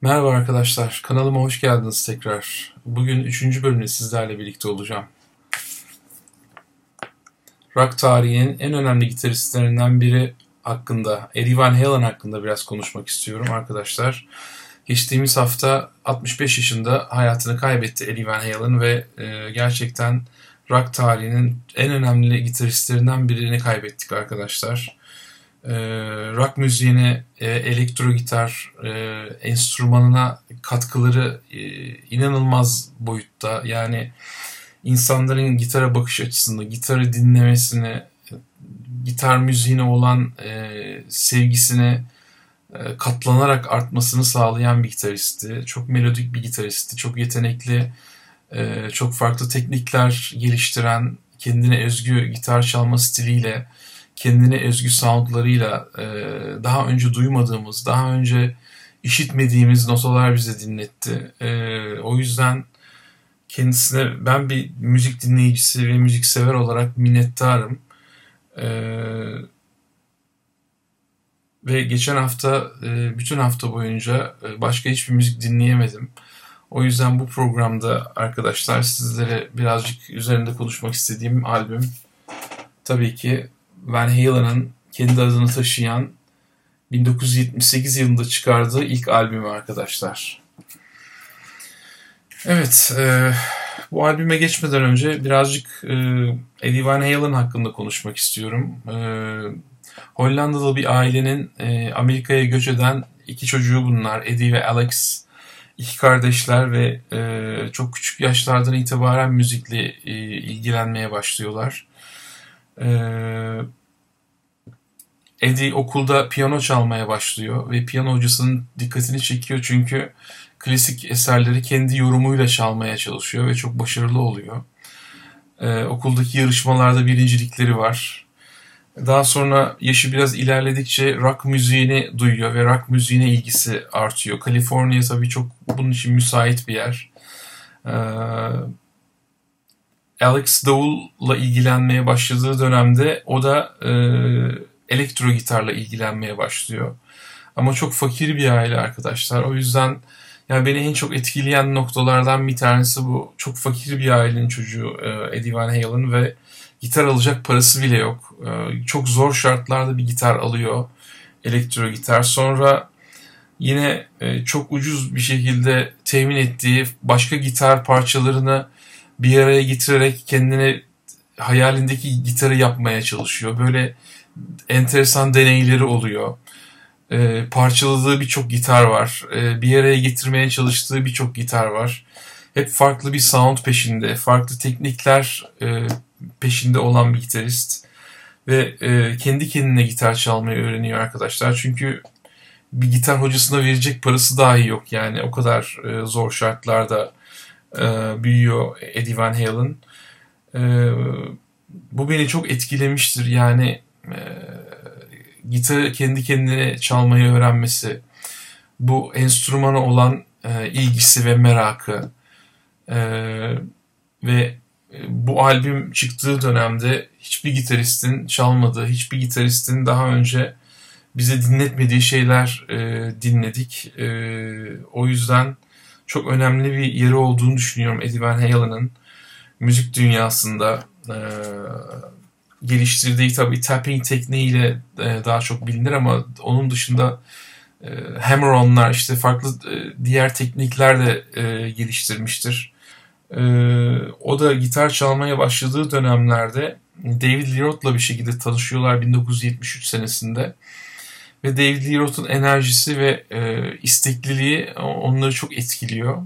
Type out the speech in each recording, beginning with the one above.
Merhaba arkadaşlar, kanalıma hoş geldiniz tekrar. Bugün üçüncü bölümde sizlerle birlikte olacağım. Rock tarihinin en önemli gitaristlerinden biri hakkında, Eddie Van Halen hakkında biraz konuşmak istiyorum arkadaşlar. Geçtiğimiz hafta 65 yaşında hayatını kaybetti Eddie Van Halen ve e, gerçekten rock tarihinin en önemli gitaristlerinden birini kaybettik arkadaşlar e, rock müziğine, e, elektro gitar e, enstrümanına katkıları e, inanılmaz boyutta. Yani insanların gitara bakış açısını, gitarı dinlemesine, gitar müziğine olan e, sevgisine e, katlanarak artmasını sağlayan bir gitaristi. Çok melodik bir gitaristi, çok yetenekli, e, çok farklı teknikler geliştiren, kendine özgü gitar çalma stiliyle kendine özgü soundlarıyla e, daha önce duymadığımız, daha önce işitmediğimiz notalar bize dinletti. E, o yüzden kendisine ben bir müzik dinleyicisi ve müzik sever olarak minnettarım. E, ve geçen hafta e, bütün hafta boyunca e, başka hiçbir müzik dinleyemedim. O yüzden bu programda arkadaşlar sizlere birazcık üzerinde konuşmak istediğim albüm tabii ki Van Halen'ın kendi adını taşıyan 1978 yılında çıkardığı ilk albümü arkadaşlar. Evet, e, bu albüme geçmeden önce birazcık e, Eddie Van Halen hakkında konuşmak istiyorum. E, Hollandalı bir ailenin e, Amerika'ya göç eden iki çocuğu bunlar. Eddie ve Alex. iki kardeşler ve e, çok küçük yaşlardan itibaren müzikle e, ilgilenmeye başlıyorlar. Ee, Eddie okulda piyano çalmaya başlıyor ve piyano hocasının dikkatini çekiyor çünkü klasik eserleri kendi yorumuyla çalmaya çalışıyor ve çok başarılı oluyor. Ee, okuldaki yarışmalarda birincilikleri var. Daha sonra yaşı biraz ilerledikçe rock müziğini duyuyor ve rock müziğine ilgisi artıyor. Kaliforniya tabii çok bunun için müsait bir yer. Ee, Alex Davulla ilgilenmeye başladığı dönemde o da e, elektro gitarla ilgilenmeye başlıyor. Ama çok fakir bir aile arkadaşlar. O yüzden yani beni en çok etkileyen noktalardan bir tanesi bu. Çok fakir bir ailenin çocuğu e, Eddie Van Halen ve gitar alacak parası bile yok. E, çok zor şartlarda bir gitar alıyor. Elektro gitar. Sonra yine e, çok ucuz bir şekilde temin ettiği başka gitar parçalarını bir araya getirerek kendine hayalindeki gitarı yapmaya çalışıyor. Böyle enteresan deneyleri oluyor. E, parçaladığı birçok gitar var. E, bir araya getirmeye çalıştığı birçok gitar var. Hep farklı bir sound peşinde, farklı teknikler e, peşinde olan bir gitarist. Ve e, kendi kendine gitar çalmayı öğreniyor arkadaşlar. Çünkü bir gitar hocasına verecek parası dahi yok yani o kadar e, zor şartlarda e, büyüyor Eddie Van Halen. E, bu beni çok etkilemiştir yani e, gitarı kendi kendine çalmayı öğrenmesi, bu enstrümana olan e, ilgisi ve merakı e, ve bu albüm çıktığı dönemde hiçbir gitaristin çalmadığı, hiçbir gitaristin daha önce bize dinletmediği şeyler e, dinledik. E, o yüzden çok önemli bir yeri olduğunu düşünüyorum Eddie Van Halen'ın müzik dünyasında. E, geliştirdiği tabii tapping tekniğiyle e, daha çok bilinir ama onun dışında e, hammer-on'lar işte farklı e, diğer teknikler de e, geliştirmiştir. E, o da gitar çalmaya başladığı dönemlerde David Lee Roth'la bir şekilde tanışıyorlar 1973 senesinde. Ve David Lee Roth'un enerjisi ve e, istekliliği onları çok etkiliyor.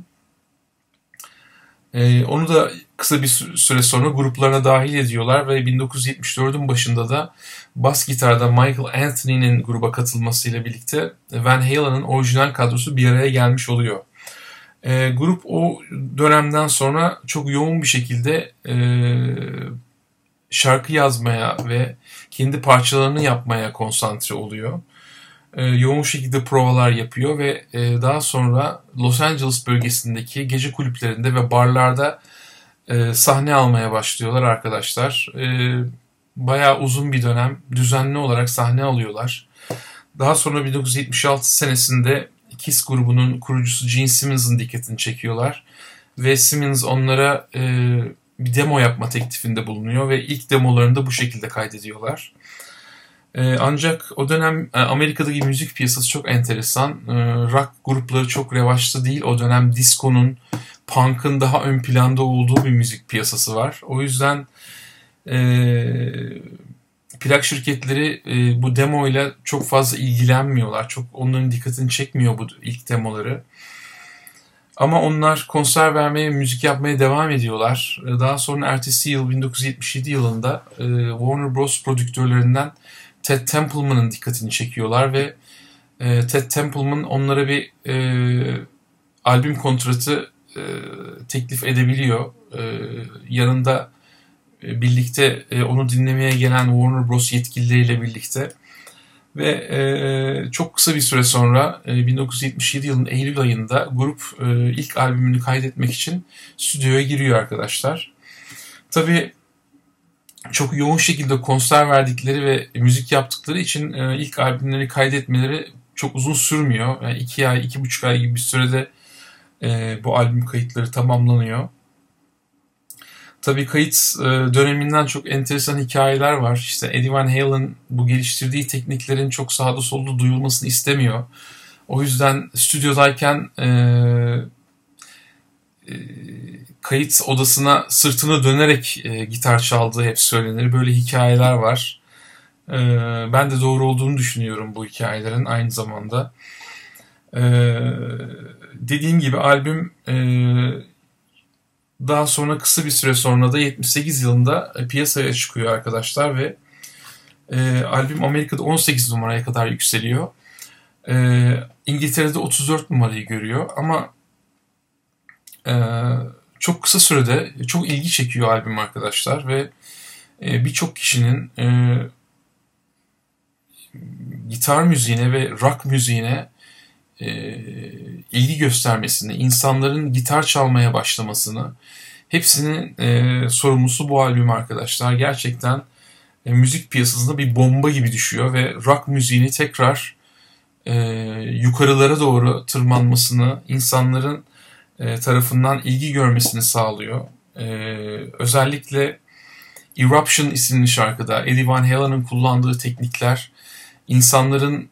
E, onu da kısa bir süre sonra gruplarına dahil ediyorlar ve 1974'ün başında da bas gitarda Michael Anthony'nin gruba katılmasıyla birlikte Van Halen'ın orijinal kadrosu bir araya gelmiş oluyor. E, grup o dönemden sonra çok yoğun bir şekilde e, şarkı yazmaya ve kendi parçalarını yapmaya konsantre oluyor e, yoğun şekilde provalar yapıyor ve e, daha sonra Los Angeles bölgesindeki gece kulüplerinde ve barlarda e, sahne almaya başlıyorlar arkadaşlar. E, bayağı uzun bir dönem düzenli olarak sahne alıyorlar. Daha sonra 1976 senesinde Kiss grubunun kurucusu Gene Simmons'ın dikkatini çekiyorlar. Ve Simmons onlara e, bir demo yapma teklifinde bulunuyor ve ilk demolarını da bu şekilde kaydediyorlar. Ancak o dönem e, Amerika'daki müzik piyasası çok enteresan. E, rock grupları çok revaçta değil. O dönem disco'nun, punk'ın daha ön planda olduğu bir müzik piyasası var. O yüzden e, plak şirketleri e, bu demo ile çok fazla ilgilenmiyorlar. Çok onların dikkatini çekmiyor bu ilk demoları. Ama onlar konser vermeye, müzik yapmaya devam ediyorlar. E, daha sonra ertesi yıl 1977 yılında e, Warner Bros. prodüktörlerinden Ted Templeman'ın dikkatini çekiyorlar ve e, Ted Templeman onlara bir e, albüm kontratı e, teklif edebiliyor. E, yanında e, birlikte e, onu dinlemeye gelen Warner Bros. yetkilileriyle birlikte ve e, çok kısa bir süre sonra e, 1977 yılının Eylül ayında grup e, ilk albümünü kaydetmek için stüdyoya giriyor arkadaşlar. Tabii çok yoğun şekilde konser verdikleri ve müzik yaptıkları için e, ilk albümleri kaydetmeleri çok uzun sürmüyor. Yani iki ay, iki buçuk ay gibi bir sürede e, bu albüm kayıtları tamamlanıyor. Tabii kayıt e, döneminden çok enteresan hikayeler var. İşte Eddie Van Halen bu geliştirdiği tekniklerin çok sağda solda duyulmasını istemiyor. O yüzden stüdyodayken e, e, kayıt odasına sırtını dönerek e, gitar çaldığı hep söylenir. Böyle hikayeler var. E, ben de doğru olduğunu düşünüyorum bu hikayelerin aynı zamanda. E, dediğim gibi albüm e, daha sonra kısa bir süre sonra da 78 yılında e, piyasaya çıkıyor arkadaşlar ve e, albüm Amerika'da 18 numaraya kadar yükseliyor. E, İngiltere'de 34 numarayı görüyor ama e, çok kısa sürede çok ilgi çekiyor albüm arkadaşlar ve e, birçok kişinin e, gitar müziğine ve rock müziğine e, ilgi göstermesini, insanların gitar çalmaya başlamasını hepsinin e, sorumlusu bu albüm arkadaşlar. Gerçekten e, müzik piyasasında bir bomba gibi düşüyor ve rock müziğini tekrar e, yukarılara doğru tırmanmasını, insanların e, tarafından ilgi görmesini sağlıyor. E, özellikle Eruption isimli şarkıda Eddie Van Halen'ın kullandığı teknikler insanların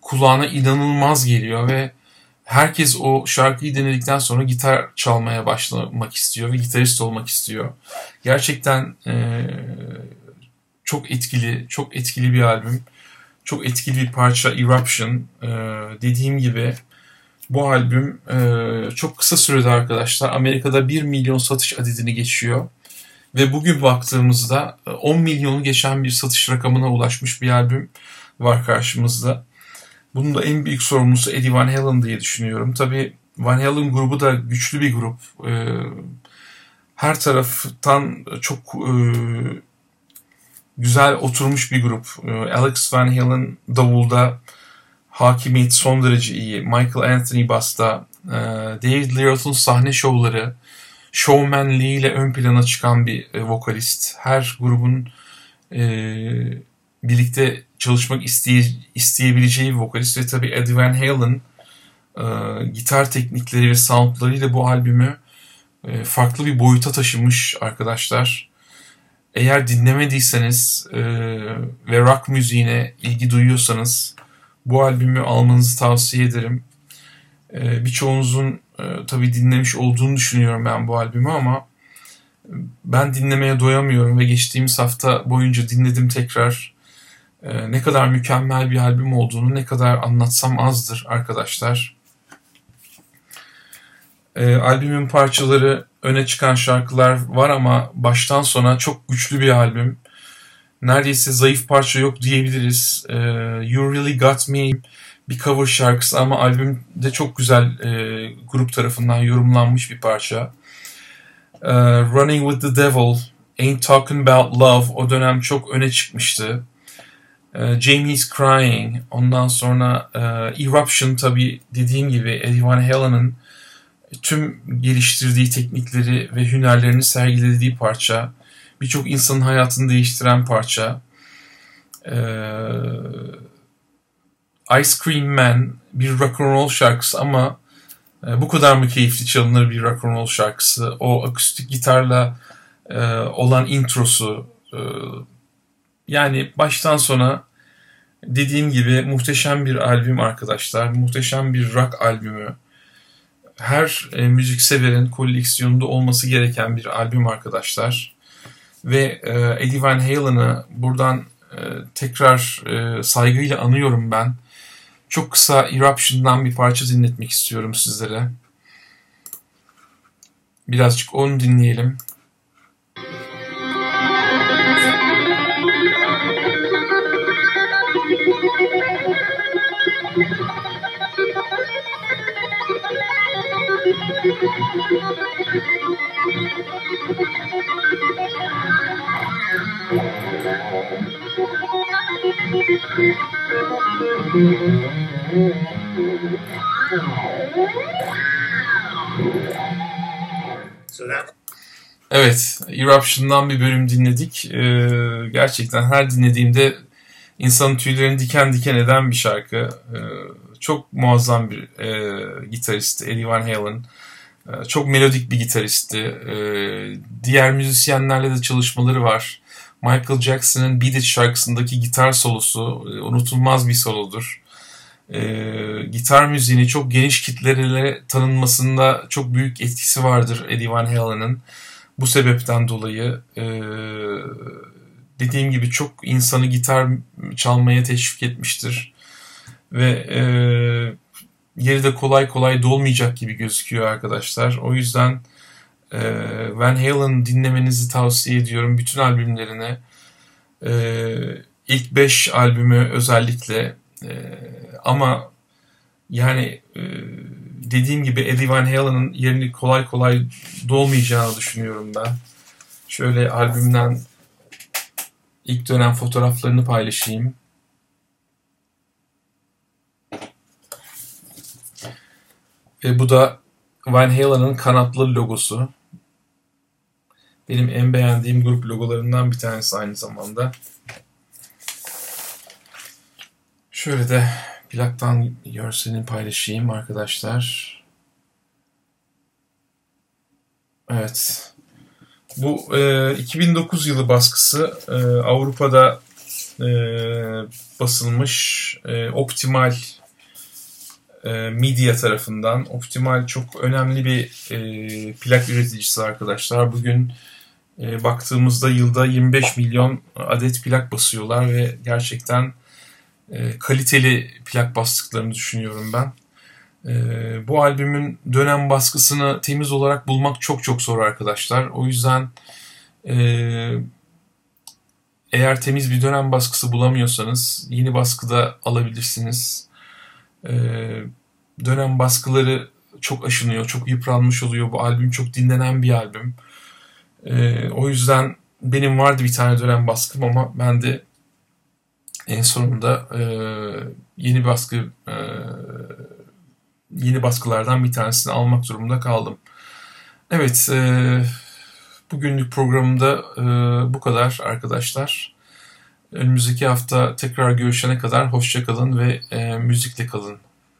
kulağına inanılmaz geliyor ve herkes o şarkıyı dinledikten sonra gitar çalmaya başlamak istiyor ve gitarist olmak istiyor. Gerçekten e, çok etkili, çok etkili bir albüm. Çok etkili bir parça Eruption. E, dediğim gibi bu albüm e, çok kısa sürede arkadaşlar Amerika'da 1 milyon satış adedini geçiyor. Ve bugün baktığımızda 10 milyonu geçen bir satış rakamına ulaşmış bir albüm var karşımızda. Bunun da en büyük sorumlusu Eddie Van Halen diye düşünüyorum. Tabi Van Halen grubu da güçlü bir grup. Ee, her taraftan çok e, güzel oturmuş bir grup. Ee, Alex Van Halen davulda hakimiyet son derece iyi. Michael Anthony basta, e, David Lee sahne şovları, showmanliği ile ön plana çıkan bir e, vokalist. Her grubun birlikte çalışmak isteye, isteyebileceği bir vokalist ve tabii Eddie Van Halen e, gitar teknikleri ve soundlarıyla bu albümü e, farklı bir boyuta taşımış arkadaşlar. Eğer dinlemediyseniz e, ve rock müziğine ilgi duyuyorsanız bu albümü almanızı tavsiye ederim. E, birçoğunuzun e, tabii dinlemiş olduğunu düşünüyorum ben bu albümü ama ben dinlemeye doyamıyorum ve geçtiğimiz hafta boyunca dinledim tekrar e, ne kadar mükemmel bir albüm olduğunu ne kadar anlatsam azdır arkadaşlar. E, albümün parçaları öne çıkan şarkılar var ama baştan sona çok güçlü bir albüm. Neredeyse zayıf parça yok diyebiliriz. E, you Really Got Me bir cover şarkısı ama albümde çok güzel e, grup tarafından yorumlanmış bir parça. E, Running With The Devil, Ain't Talking About Love o dönem çok öne çıkmıştı. E, Jamie's Crying, ondan sonra e, Eruption tabi dediğim gibi Eddie Van Halen'ın tüm geliştirdiği teknikleri ve hünerlerini sergilediği parça. Birçok insanın hayatını değiştiren parça. E, Ice Cream Man bir rock and roll şarkısı ama e, bu kadar mı keyifli çalınır bir rock and roll şarkısı? O akustik gitarla e, olan introsu e, yani baştan sona dediğim gibi muhteşem bir albüm arkadaşlar. Muhteşem bir rock albümü. Her e, müzik severin koleksiyonunda olması gereken bir albüm arkadaşlar. Ve e, Eddie Van Halen'ı buradan e, tekrar e, saygıyla anıyorum ben. Çok kısa Eruption'dan bir parça dinletmek istiyorum sizlere. Birazcık onu dinleyelim. Evet, Eruption'dan bir bölüm dinledik. Ee, gerçekten her dinlediğimde insanın tüylerini diken diken eden bir şarkı. Ee, çok muazzam bir e, gitarist Eddie Van Halen. Ee, çok melodik bir gitaristi. Ee, diğer müzisyenlerle de çalışmaları var. Michael Jackson'ın Beat It şarkısındaki gitar solosu e, unutulmaz bir solodur. E, gitar müziğini çok geniş kitlelere tanınmasında çok büyük etkisi vardır Eddie Van Halen'ın. Bu sebepten dolayı e, dediğim gibi çok insanı gitar çalmaya teşvik etmiştir. Ve e, yeri de kolay kolay dolmayacak gibi gözüküyor arkadaşlar. O yüzden Van Halen dinlemenizi tavsiye ediyorum. Bütün albümlerini. E, ilk 5 albümü özellikle. E, ama yani e, dediğim gibi Eddie Van Halen'ın yerini kolay kolay dolmayacağını düşünüyorum ben. Şöyle albümden ilk dönem fotoğraflarını paylaşayım. Ve bu da Van Halen'ın kanatlı logosu. Benim en beğendiğim grup logolarından bir tanesi aynı zamanda. Şöyle de plaktan görselini paylaşayım arkadaşlar. Evet. Bu e, 2009 yılı baskısı e, Avrupa'da e, basılmış e, Optimal e, Media tarafından. Optimal çok önemli bir e, plak üreticisi arkadaşlar. Bugün e, baktığımızda yılda 25 milyon adet plak basıyorlar ve gerçekten e, kaliteli plak bastıklarını düşünüyorum ben. E, bu albümün dönem baskısını temiz olarak bulmak çok çok zor arkadaşlar. O yüzden e, eğer temiz bir dönem baskısı bulamıyorsanız yeni baskıda alabilirsiniz. E, dönem baskıları çok aşınıyor, çok yıpranmış oluyor. Bu albüm çok dinlenen bir albüm. E, o yüzden benim vardı bir tane dönem baskım ama ben de en sonunda e, yeni baskı e, yeni baskılardan bir tanesini almak durumunda kaldım. Evet, e, bugünlük programda e, bu kadar arkadaşlar. Önümüzdeki hafta tekrar görüşene kadar hoşçakalın ve e, müzikle kalın.